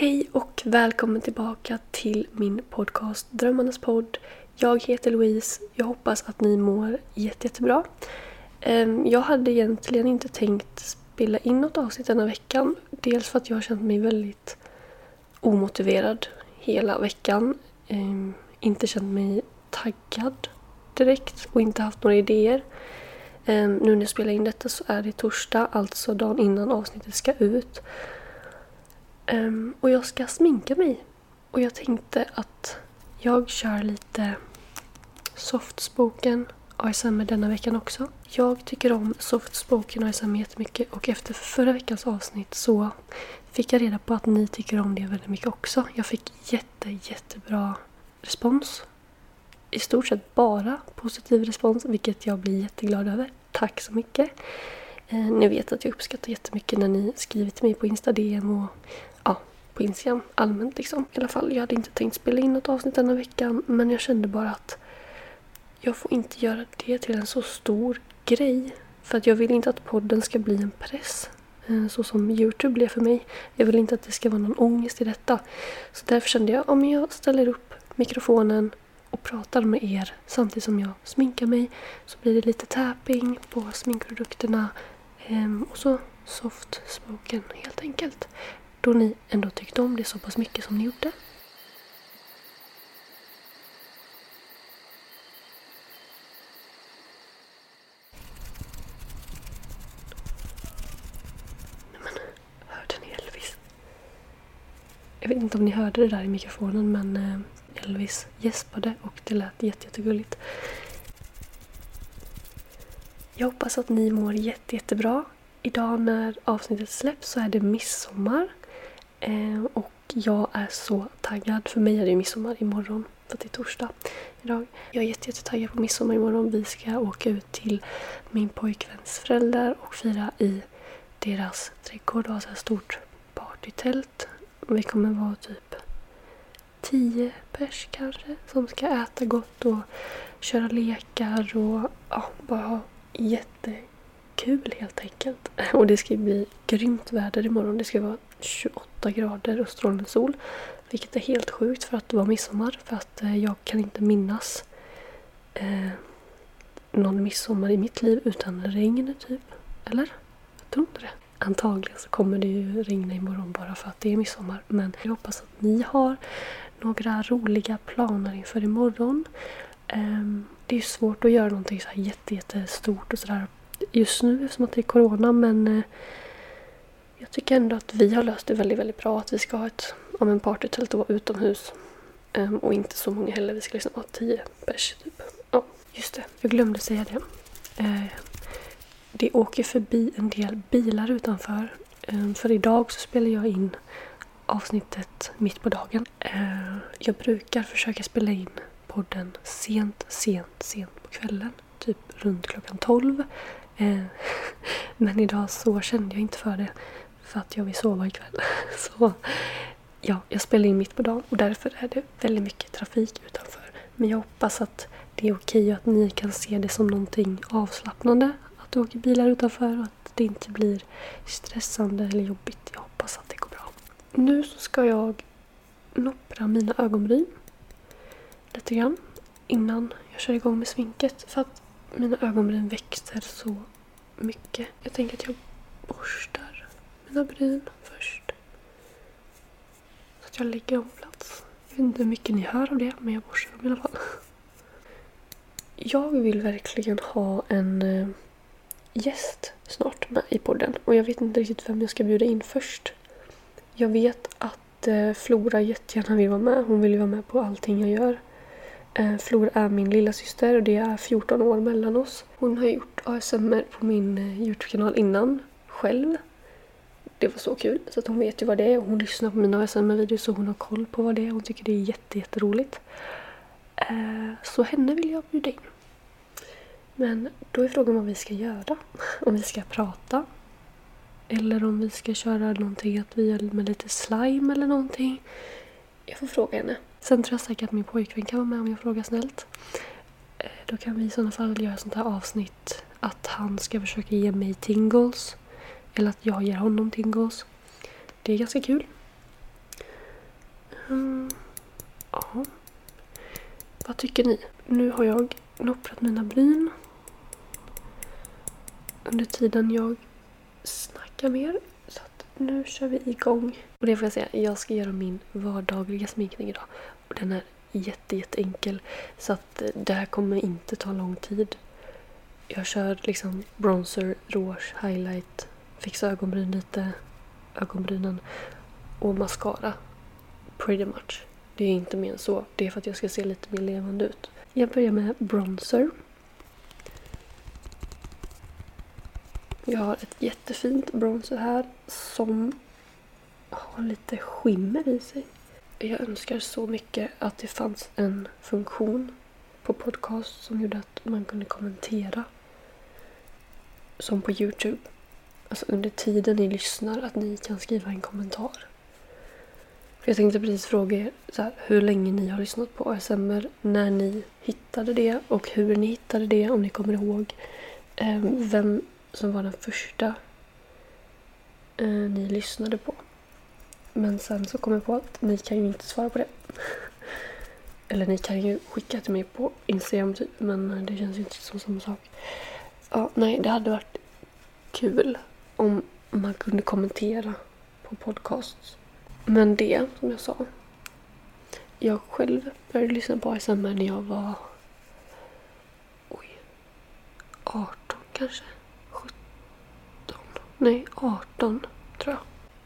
Hej och välkommen tillbaka till min podcast Drömmarnas podd. Jag heter Louise. Jag hoppas att ni mår jätte, jättebra. Ehm, jag hade egentligen inte tänkt spela in något avsnitt denna veckan. Dels för att jag har känt mig väldigt omotiverad hela veckan. Ehm, inte känt mig taggad direkt och inte haft några idéer. Ehm, nu när jag spelar in detta så är det torsdag, alltså dagen innan avsnittet ska ut. Um, och jag ska sminka mig. Och jag tänkte att jag kör lite softspoken ASMR denna veckan också. Jag tycker om softspoken ASMR jättemycket och efter förra veckans avsnitt så fick jag reda på att ni tycker om det väldigt mycket också. Jag fick jätte, jättebra respons. I stort sett bara positiv respons, vilket jag blir jätteglad över. Tack så mycket! Eh, ni vet att jag uppskattar jättemycket när ni skriver till mig på Insta DM och ja, på Instagram allmänt liksom. I alla fall, jag hade inte tänkt spela in något avsnitt denna veckan men jag kände bara att jag får inte göra det till en så stor grej. För att jag vill inte att podden ska bli en press. Eh, så som Youtube blev för mig. Jag vill inte att det ska vara någon ångest i detta. Så därför kände jag om jag ställer upp mikrofonen och pratar med er samtidigt som jag sminkar mig så blir det lite tapping på sminkprodukterna ehm, och så soft spoken helt enkelt. Då ni ändå tyckte om det så pass mycket som ni gjorde. Men, hörde ni Elvis? Jag vet inte om ni hörde det där i mikrofonen men eh, Elvis gäspade och det lät jätte, jättegulligt. Jag hoppas att ni mår jätte, jättebra. Idag när avsnittet släpps så är det midsommar. Eh, och jag är så taggad. För mig är det ju midsommar imorgon. För att det är torsdag idag. Jag är jätte, jättetaggad på midsommar imorgon. Vi ska åka ut till min pojkväns föräldrar och fira i deras trädgård och ha ett här stort partytält. Vi kommer vara typ tio pers kanske som ska äta gott och köra lekar och ja, bara ha jättekul helt enkelt. Och det ska bli grymt väder imorgon. Det ska vara 28 grader och strålande sol. Vilket är helt sjukt för att det var midsommar. För att eh, jag kan inte minnas eh, någon midsommar i mitt liv utan regn typ. Eller? Jag tror inte det. Antagligen så kommer det ju regna imorgon bara för att det är midsommar. Men jag hoppas att ni har några roliga planer inför imorgon. Ehm, det är svårt att göra någonting så här jätte, jättestort och sådär just nu eftersom att det är corona men eh, jag tycker ändå att vi har löst det väldigt, väldigt bra. Att vi ska ha ett om en partytält och vara utomhus. Um, och inte så många heller. Vi ska liksom ha tio pers typ. Ja, just det. Jag glömde säga det. Uh, det åker förbi en del bilar utanför. Um, för idag så spelar jag in avsnittet mitt på dagen. Uh, jag brukar försöka spela in podden sent, sent, sent på kvällen. Typ runt klockan 12. Eh, men idag så kände jag inte för det. För att jag vill sova ikväll. Så ja, jag spelar in mitt på dagen och därför är det väldigt mycket trafik utanför. Men jag hoppas att det är okej och att ni kan se det som någonting avslappnande. Att det åker bilar utanför och att det inte blir stressande eller jobbigt. Jag hoppas att det går bra. Nu så ska jag noppra mina ögonbryn lite grann innan jag kör igång med sminket. För att mina ögonbryn växer så mycket. Jag tänker att jag borstar mina bryn först. Så att jag lägger om plats. Jag vet inte hur mycket ni hör av det, men jag borstar dem i alla fall. Jag vill verkligen ha en eh, gäst snart med i podden. Och jag vet inte riktigt vem jag ska bjuda in först. Jag vet att eh, Flora jättegärna vill vara med. Hon vill ju vara med på allting jag gör. Eh, Flor Flora är min lilla syster och det är 14 år mellan oss. Hon har gjort ASMR på min eh, Youtube-kanal innan, själv. Det var så kul, så att hon vet ju vad det är. Hon lyssnar på mina ASMR-videos så hon har koll på vad det är. Hon tycker det är jätte, jätteroligt. Eh, så henne vill jag bjuda in. Men då är frågan vad vi ska göra. Om vi ska prata. Eller om vi ska köra någonting att vi gör med lite slime eller någonting. Jag får fråga henne. Sen tror jag säkert att min pojkvän kan vara med om jag frågar snällt. Eh, då kan vi i sådana fall göra sånt här avsnitt att han ska försöka ge mig tingles. Eller att jag ger honom tingles. Det är ganska kul. Mm, ja. Vad tycker ni? Nu har jag nopprat mina bryn. Under tiden jag snackar mer. Så att nu kör vi igång. Och det får jag säga, jag ska göra min vardagliga sminkning idag. Och den är jätte, jätte enkel. Så att eh, det här kommer inte ta lång tid. Jag kör liksom bronzer, rouge, highlight, fixa ögonbryn lite, ögonbrynen och mascara. Pretty much. Det är inte mer än så. Det är för att jag ska se lite mer levande ut. Jag börjar med bronzer. Jag har ett jättefint bronzer här som har lite skimmer i sig. Jag önskar så mycket att det fanns en funktion på podcast som gjorde att man kunde kommentera. Som på Youtube. Alltså under tiden ni lyssnar att ni kan skriva en kommentar. För jag tänkte precis fråga er så här, hur länge ni har lyssnat på ASMR, när ni hittade det och hur ni hittade det om ni kommer ihåg. Eh, vem som var den första eh, ni lyssnade på. Men sen så kom jag på att ni kan ju inte svara på det. Eller ni kan ju skicka till mig på Instagram typ, men det känns ju inte som samma sak. Ja, nej, det hade varit kul om man kunde kommentera på podcasts. Men det, som jag sa. Jag själv började lyssna på ASMR när jag var... Oj. 18 kanske? 17? Nej, 18 tror jag.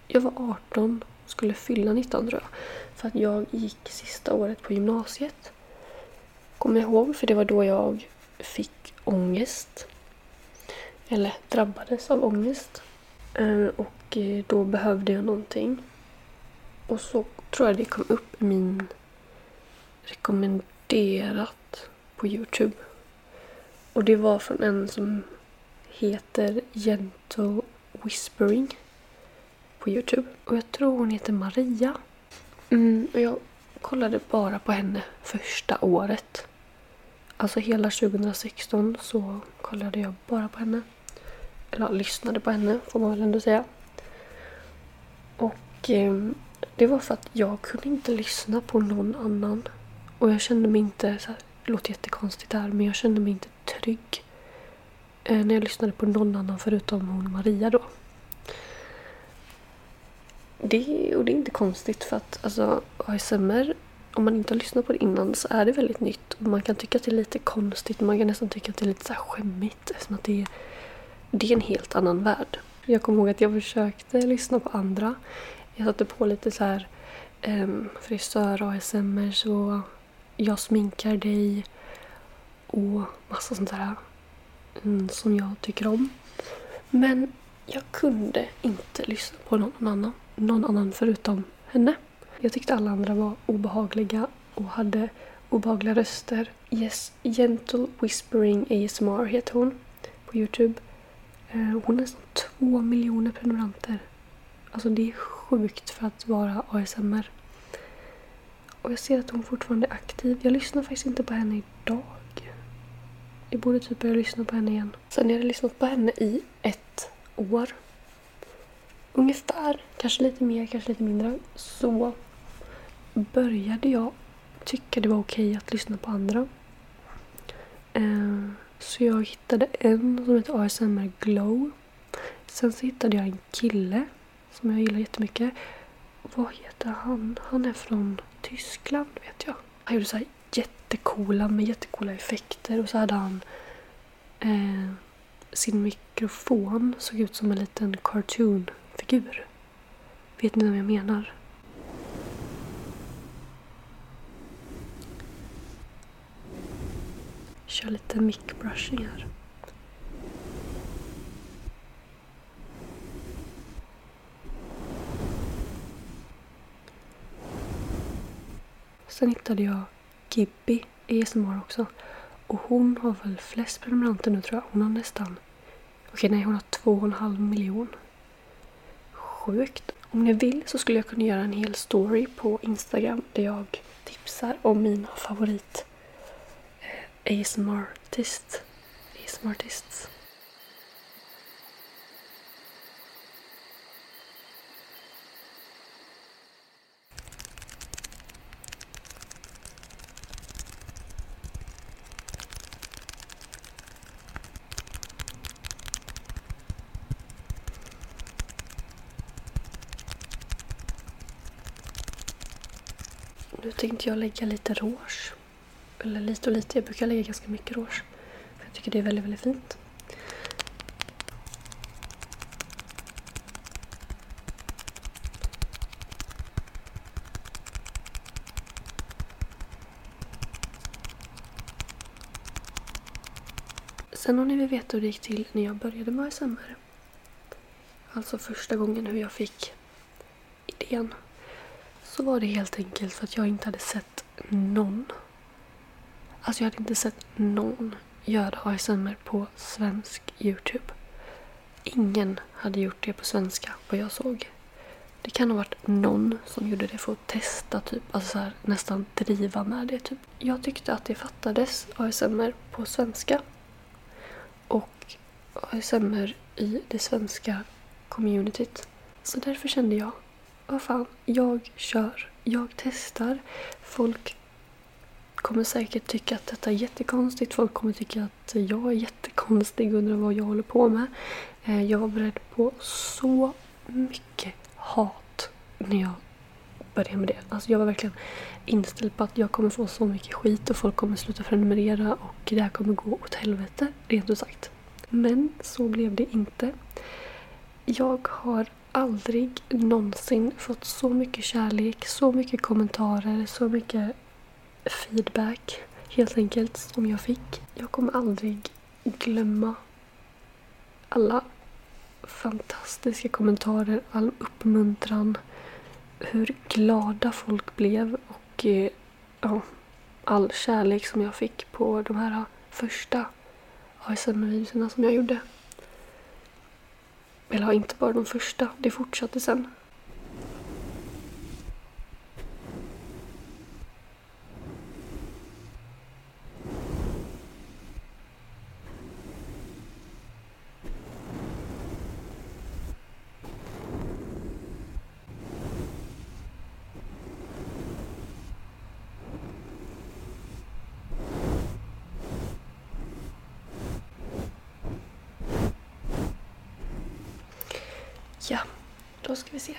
Jag var 18 skulle fylla 19 tror jag. För att jag gick sista året på gymnasiet. Kommer jag ihåg, för det var då jag fick ångest. Eller drabbades av ångest. Eh, och eh, då behövde jag någonting. Och så tror jag det kom upp i min rekommenderat på Youtube. Och det var från en som heter Gentle Whispering på Youtube. Och jag tror hon heter Maria. Mm, och jag kollade bara på henne första året. Alltså hela 2016 så kollade jag bara på henne. Eller lyssnade på henne får man väl ändå säga. Och eh, det var för att jag kunde inte lyssna på någon annan. Och jag kände mig inte, så här, det låter jättekonstigt här, men jag kände mig inte trygg. Eh, när jag lyssnade på någon annan förutom hon Maria då. Det, och det är inte konstigt för att alltså, ASMR, om man inte har lyssnat på det innan så är det väldigt nytt. Och man kan tycka att det är lite konstigt, man kan nästan tycka att det är lite så här skämmigt. Eftersom att det, är, det är en helt annan värld. Jag kommer ihåg att jag försökte lyssna på andra. Jag satte på lite så här um, frisör ASMR så jag sminkar dig och massa sånt där um, som jag tycker om. Men jag kunde inte lyssna på någon annan någon annan förutom henne. Jag tyckte alla andra var obehagliga och hade obehagliga röster. Yes, Gentle Whispering ASMR heter hon på Youtube. Eh, hon har nästan två miljoner prenumeranter. Alltså det är sjukt för att vara ASMR. Och jag ser att hon fortfarande är aktiv. Jag lyssnar faktiskt inte på henne idag. Jag borde typ börja lyssna på henne igen. Sen har jag lyssnat på henne i ett år ungefär, kanske lite mer, kanske lite mindre, så började jag tycka det var okej att lyssna på andra. Eh, så jag hittade en som heter ASMR Glow. Sen så hittade jag en kille som jag gillar jättemycket. Vad heter han? Han är från Tyskland vet jag. Han gjorde så här jättecoola med jättekola effekter och så hade han eh, sin mikrofon såg ut som en liten cartoon figur. Vet ni vad jag menar? Kör lite mic brushing här. Sen hittade jag Gibby i ASMR också. Och hon har väl flest prenumeranter nu tror jag. Hon har nästan... Okej, nej, hon har två och en halv miljon. Sjukt. Om ni vill så skulle jag kunna göra en hel story på Instagram där jag tipsar om mina favorit eh, ASMR-artists. ASMR-artists. Nu tänkte jag lägga lite rouge. Eller lite och lite, jag brukar lägga ganska mycket rouge. För jag tycker det är väldigt, väldigt fint. Sen om ni vill veta hur det gick till när jag började med ASMR. Alltså första gången hur jag fick idén så var det helt enkelt för att jag inte hade sett någon. Alltså jag hade inte sett någon göra ASMR på svensk Youtube. Ingen hade gjort det på svenska vad jag såg. Det kan ha varit någon som gjorde det för att testa typ, alltså så här, nästan driva med det typ. Jag tyckte att det fattades ASMR på svenska. Och ASMR i det svenska communityt. Så därför kände jag vad fan, jag kör. Jag testar. Folk kommer säkert tycka att detta är jättekonstigt. Folk kommer tycka att jag är jättekonstig och undrar vad jag håller på med. Eh, jag var beredd på så mycket hat när jag började med det. Alltså jag var verkligen inställd på att jag kommer få så mycket skit och folk kommer sluta prenumerera och det här kommer gå åt helvete, rent ut sagt. Men så blev det inte. Jag har aldrig någonsin fått så mycket kärlek, så mycket kommentarer, så mycket feedback helt enkelt som jag fick. Jag kommer aldrig glömma alla fantastiska kommentarer, all uppmuntran, hur glada folk blev och eh, ja, all kärlek som jag fick på de här första ASMR-videorna som jag gjorde. Eller inte bara de första, det fortsatte sen. Ja, då ska vi se.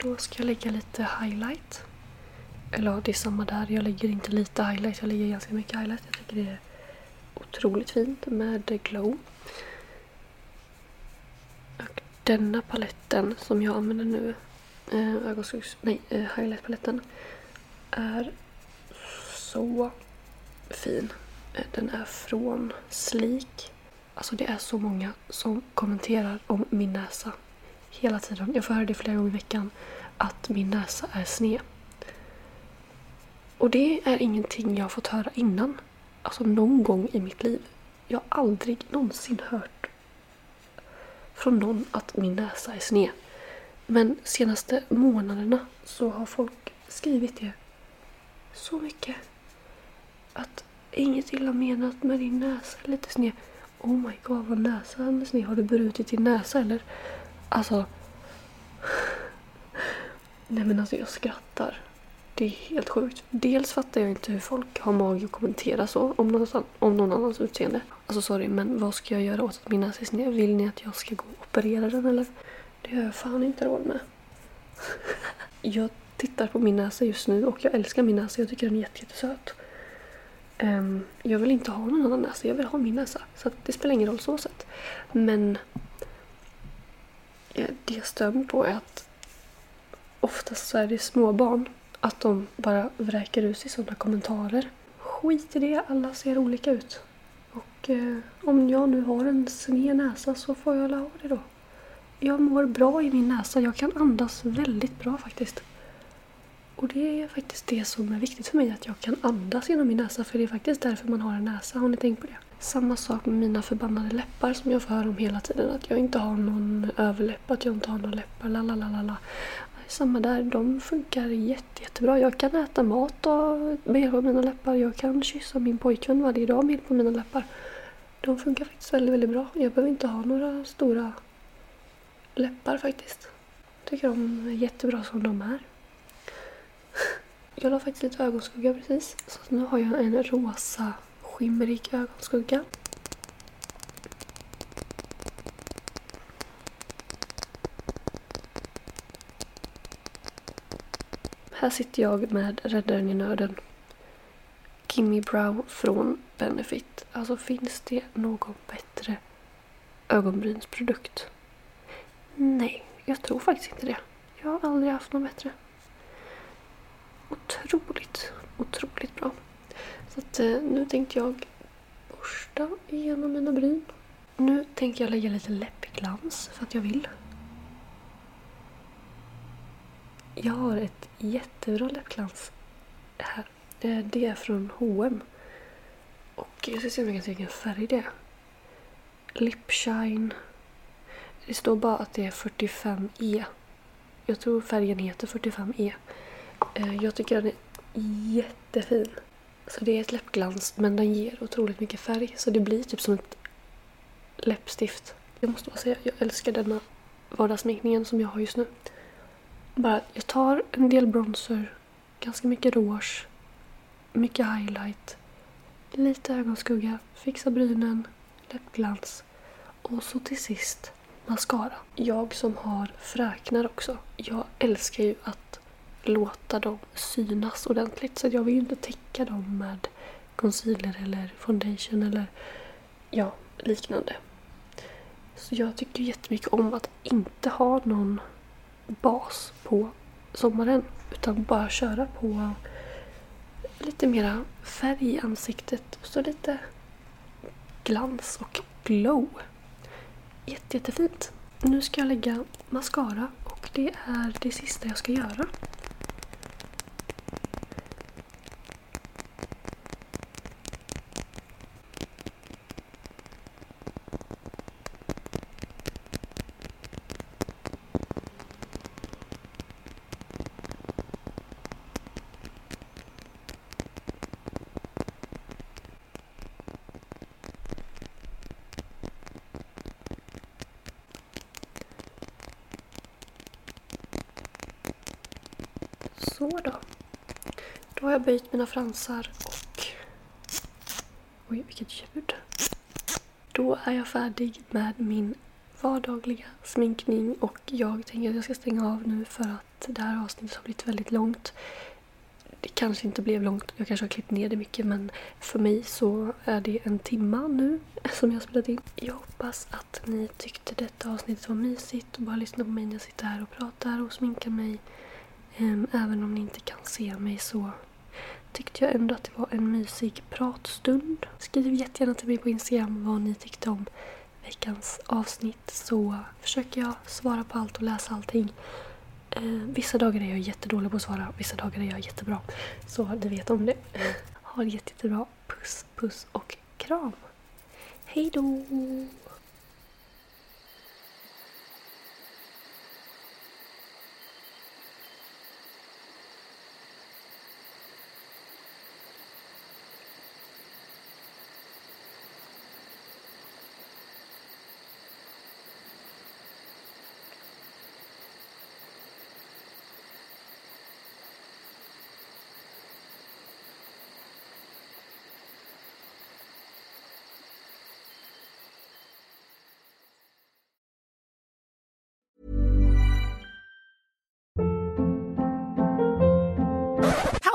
Då ska jag lägga lite highlight. Eller ja, det är samma där. Jag lägger inte lite highlight, jag lägger ganska mycket highlight. Jag tycker det är otroligt fint med glow. Och denna paletten som jag använder nu, äh, ögonskuggs... Nej, äh, highlightpaletten, är så fin. Den är från Sleek. Alltså det är så många som kommenterar om min näsa. Hela tiden. Jag får höra det flera gånger i veckan. Att min näsa är sned. Och det är ingenting jag har fått höra innan. Alltså någon gång i mitt liv. Jag har aldrig någonsin hört från någon att min näsa är sned. Men senaste månaderna så har folk skrivit det så mycket. Att Inget illa menat med din näsa är lite sned. Oh my god vad näsan är sned. Har du brutit din näsa eller? Alltså. Nej men alltså jag skrattar. Det är helt sjukt. Dels fattar jag inte hur folk har mage att kommentera så om någon, om någon annans utseende. Alltså sorry men vad ska jag göra åt att min näsa är sned? Vill ni att jag ska gå och operera den eller? Det har jag fan inte råd med. jag tittar på min näsa just nu och jag älskar min näsa. Jag tycker den är jättesöt. Um, jag vill inte ha någon annan näsa. Jag vill ha min näsa. Så det spelar ingen roll så sett. Men ja, det jag stör mig på är att oftast så är det småbarn. Att de bara vräker ut sig sådana kommentarer. Skit i det, alla ser olika ut. Och eh, om jag nu har en sned näsa så får jag ha det då. Jag mår bra i min näsa. Jag kan andas väldigt bra faktiskt. Och det är faktiskt det som är viktigt för mig, att jag kan andas genom min näsa. För det är faktiskt därför man har en näsa. Har ni tänkt på det? Samma sak med mina förbannade läppar som jag får höra om hela tiden. Att jag inte har någon överläpp, att jag inte har några läppar, la Samma där, de funkar jätte, jättebra. Jag kan äta mat och med hjälp av mina läppar. Jag kan kyssa min pojkvän varje dag med hjälp av mina läppar. De funkar faktiskt väldigt, väldigt bra. Jag behöver inte ha några stora läppar faktiskt. Jag tycker de är jättebra som de är. Jag la faktiskt lite ögonskugga precis. Så nu har jag en rosa skimrig ögonskugga. Här sitter jag med Räddaren i nöden. Kimmy Brow från Benefit. Alltså finns det någon bättre ögonbrynsprodukt? Nej, jag tror faktiskt inte det. Jag har aldrig haft någon bättre. Otroligt, otroligt bra. Så att, eh, nu tänkte jag borsta igenom mina bryn. Nu tänker jag lägga lite läppglans för att jag vill. Jag har ett jättebra läppglans här. Eh, det är från H&M. Och jag ska se om jag kan se vilken färg det är. Lipshine. Det står bara att det är 45E. Jag tror färgen heter 45E. Eh, jag tycker den är jättefin. Så det är ett läppglans men den ger otroligt mycket färg så det blir typ som ett läppstift. Jag måste bara säga, jag älskar denna vardagssminkningen som jag har just nu. Bara, jag tar en del bronzer, ganska mycket rouge, mycket highlight, lite ögonskugga, fixar brynen, läppglans och så till sist mascara. Jag som har fräknar också, jag älskar ju att låta dem synas ordentligt. Så jag vill ju inte täcka dem med concealer eller foundation eller ja, liknande. Så jag tycker jättemycket om att inte ha någon bas på sommaren. Utan bara köra på lite mera färg i ansiktet och så lite glans och glow. Jätte, jättefint. Nu ska jag lägga mascara och det är det sista jag ska göra. Så då. Då har jag böjt mina fransar och... Oj, vilket ljud. Då är jag färdig med min vardagliga sminkning och jag tänker att jag ska stänga av nu för att det här avsnittet har blivit väldigt långt. Det kanske inte blev långt, jag kanske har klippt ner det mycket men för mig så är det en timma nu som jag har spelat in. Jag hoppas att ni tyckte detta avsnittet var mysigt och bara lyssna på mig när jag sitter här och pratar och sminkar mig. Ehm, även om ni inte kan se mig så tyckte jag ändå att det var en mysig pratstund. Skriv jättegärna till mig på Instagram vad ni tyckte om veckans avsnitt så försöker jag svara på allt och läsa allting. Eh, vissa dagar är jag jättedålig på att svara, vissa dagar är jag jättebra. Så du vet om det. Ha det jättebra. Puss, puss och kram. Hej då!